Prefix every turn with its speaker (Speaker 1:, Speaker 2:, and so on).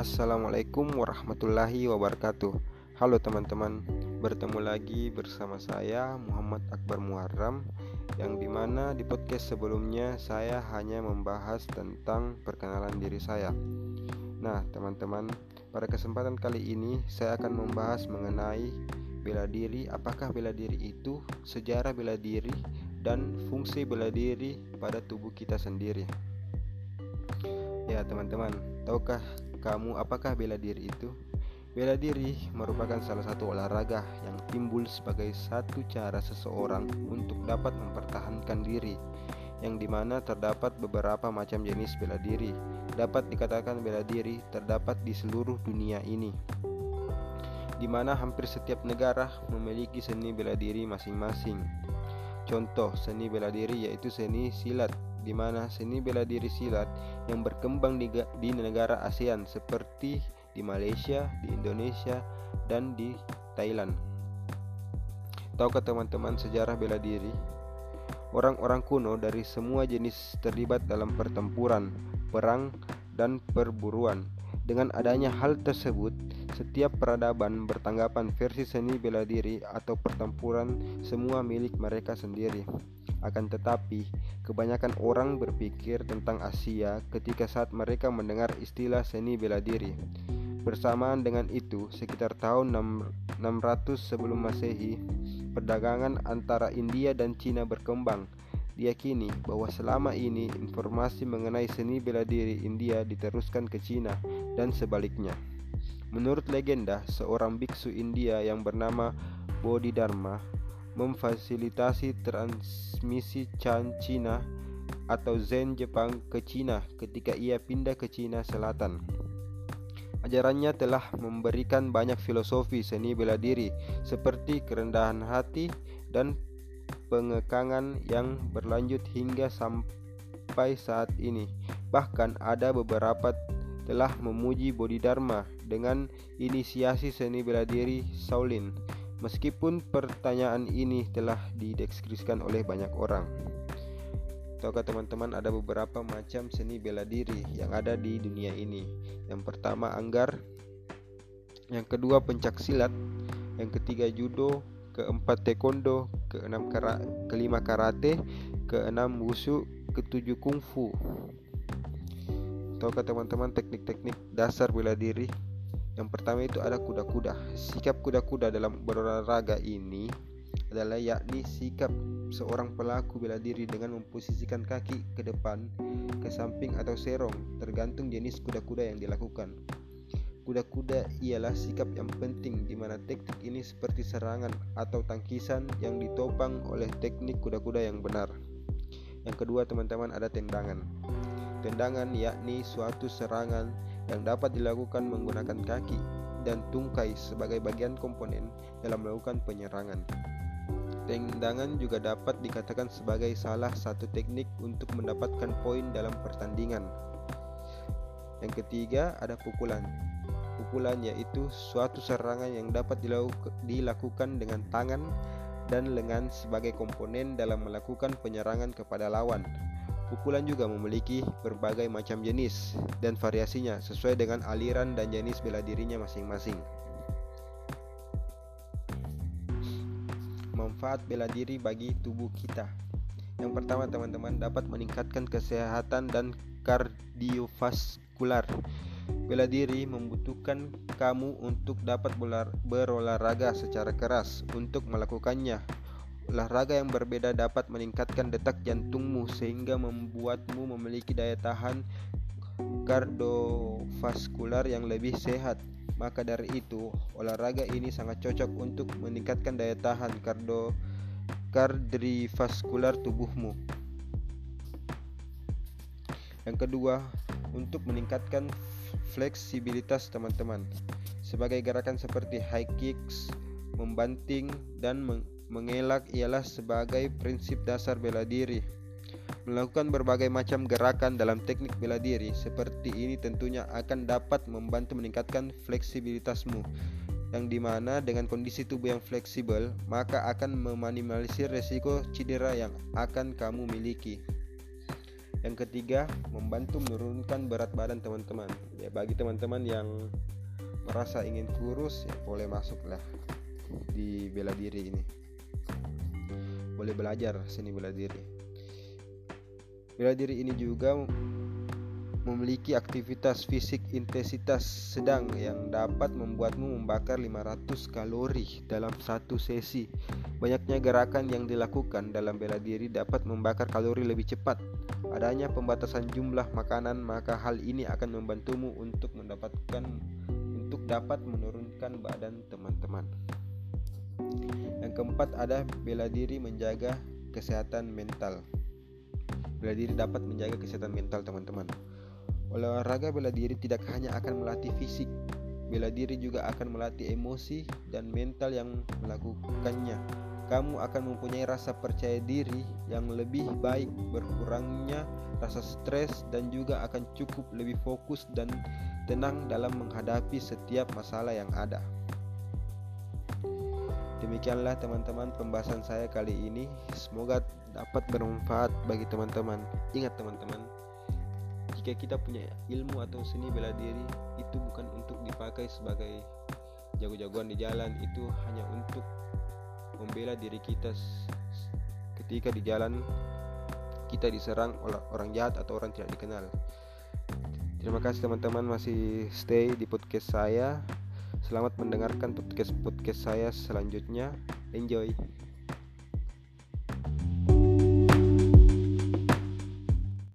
Speaker 1: Assalamualaikum warahmatullahi wabarakatuh. Halo teman-teman Bertemu lagi bersama saya Muhammad Akbar Muharram Yang di mana di podcast sebelumnya Saya hanya membahas tentang perkenalan diri saya. Nah teman-teman Pada kesempatan kali ini Saya akan membahas mengenai Bela diri Apakah bela diri itu Sejarah bela diri Dan fungsi bela diri pada tubuh kita sendiri. Ya teman-teman, tahukah kamu apakah bela diri itu? Bela diri merupakan salah satu olahraga yang timbul sebagai satu cara seseorang untuk dapat mempertahankan diri yang di mana terdapat beberapa macam jenis bela diri. Dapat dikatakan bela diri terdapat di seluruh dunia ini di mana hampir setiap negara memiliki seni bela diri masing-masing. Contoh seni bela diri yaitu seni silat di mana seni bela diri silat yang berkembang di, di negara ASEAN seperti di Malaysia, di Indonesia, dan di Thailand. Tahukah teman-teman sejarah bela diri? Orang-orang kuno dari semua jenis terlibat dalam pertempuran, perang, dan perburuan. Dengan adanya hal tersebut, setiap peradaban bertanggapan versi seni bela diri atau pertempuran semua milik mereka sendiri. Akan tetapi, kebanyakan orang berpikir tentang Asia ketika saat mereka mendengar istilah seni bela diri. Bersamaan dengan itu, sekitar tahun 600 sebelum Masehi, perdagangan antara India dan Cina berkembang. Diyakini bahwa selama ini informasi mengenai seni bela diri India diteruskan ke Cina dan sebaliknya. Menurut legenda, seorang biksu India yang bernama Bodhidharma memfasilitasi transmisi Chan Cina atau Zen Jepang ke Cina ketika ia pindah ke Cina Selatan. Ajarannya telah memberikan banyak filosofi seni bela diri seperti kerendahan hati dan pengekangan yang berlanjut hingga sampai saat ini. Bahkan ada beberapa telah memuji Bodhidharma dengan inisiasi seni bela diri Shaolin Meskipun pertanyaan ini telah dideskripsikan oleh banyak orang. Tahukah teman-teman ada beberapa macam seni bela diri yang ada di dunia ini. Yang pertama anggar, yang kedua pencak silat, yang ketiga judo, keempat taekwondo, keenam kara, kelima karate, keenam wushu, ketujuh kungfu. Tahukah teman-teman teknik-teknik dasar bela diri? Yang pertama itu ada kuda-kuda. Sikap kuda-kuda dalam berolahraga ini adalah yakni sikap seorang pelaku bela diri dengan memposisikan kaki ke depan, ke samping atau serong, tergantung jenis kuda-kuda yang dilakukan. Kuda-kuda ialah sikap yang penting di mana teknik ini seperti serangan atau tangkisan yang ditopang oleh teknik kuda-kuda yang benar. Yang kedua, teman-teman, ada tendangan. Tendangan yakni suatu serangan yang dapat dilakukan menggunakan kaki dan tungkai sebagai bagian komponen dalam melakukan penyerangan. Tendangan juga dapat dikatakan sebagai salah satu teknik untuk mendapatkan poin dalam pertandingan. Yang ketiga ada pukulan. Pukulan yaitu suatu serangan yang dapat dilakukan dengan tangan dan lengan sebagai komponen dalam melakukan penyerangan kepada lawan. Pukulan juga memiliki berbagai macam jenis dan variasinya sesuai dengan aliran dan jenis bela dirinya masing-masing. Manfaat bela diri bagi tubuh kita. Yang pertama, teman-teman dapat meningkatkan kesehatan dan kardiovaskular. Bela diri membutuhkan kamu untuk dapat berolahraga secara keras untuk melakukannya Olahraga yang berbeda dapat meningkatkan detak jantungmu sehingga membuatmu memiliki daya tahan kardiovaskular yang lebih sehat. Maka dari itu, olahraga ini sangat cocok untuk meningkatkan daya tahan kardio kardiovaskular tubuhmu. Yang kedua, untuk meningkatkan fleksibilitas teman-teman. Sebagai gerakan seperti high kicks, membanting dan mengelak ialah sebagai prinsip dasar bela diri. Melakukan berbagai macam gerakan dalam teknik bela diri seperti ini tentunya akan dapat membantu meningkatkan fleksibilitasmu yang di mana dengan kondisi tubuh yang fleksibel maka akan meminimalisir resiko cedera yang akan kamu miliki. Yang ketiga, membantu menurunkan berat badan teman-teman. Ya, bagi teman-teman yang merasa ingin kurus, ya boleh masuklah di bela diri ini. Boleh belajar seni bela diri. Bela diri ini juga memiliki aktivitas fisik intensitas sedang yang dapat membuatmu membakar 500 kalori dalam satu sesi. Banyaknya gerakan yang dilakukan dalam bela diri dapat membakar kalori lebih cepat. Adanya pembatasan jumlah makanan, maka hal ini akan membantumu untuk mendapatkan untuk dapat menurunkan badan teman-teman. Yang keempat ada bela diri menjaga kesehatan mental. Bela diri dapat menjaga kesehatan mental teman-teman. Olahraga bela diri tidak hanya akan melatih fisik, bela diri juga akan melatih emosi dan mental yang melakukannya. Kamu akan mempunyai rasa percaya diri yang lebih baik, berkurangnya rasa stres, dan juga akan cukup lebih fokus dan tenang dalam menghadapi setiap masalah yang ada. Demikianlah teman-teman pembahasan saya kali ini. Semoga dapat bermanfaat bagi teman-teman. Ingat teman-teman, jika kita punya ilmu atau seni bela diri itu bukan untuk dipakai sebagai jago-jagoan di jalan itu hanya untuk membela diri kita ketika di jalan kita diserang oleh orang jahat atau orang tidak dikenal terima kasih teman-teman masih stay di podcast saya selamat mendengarkan podcast podcast saya selanjutnya. Enjoy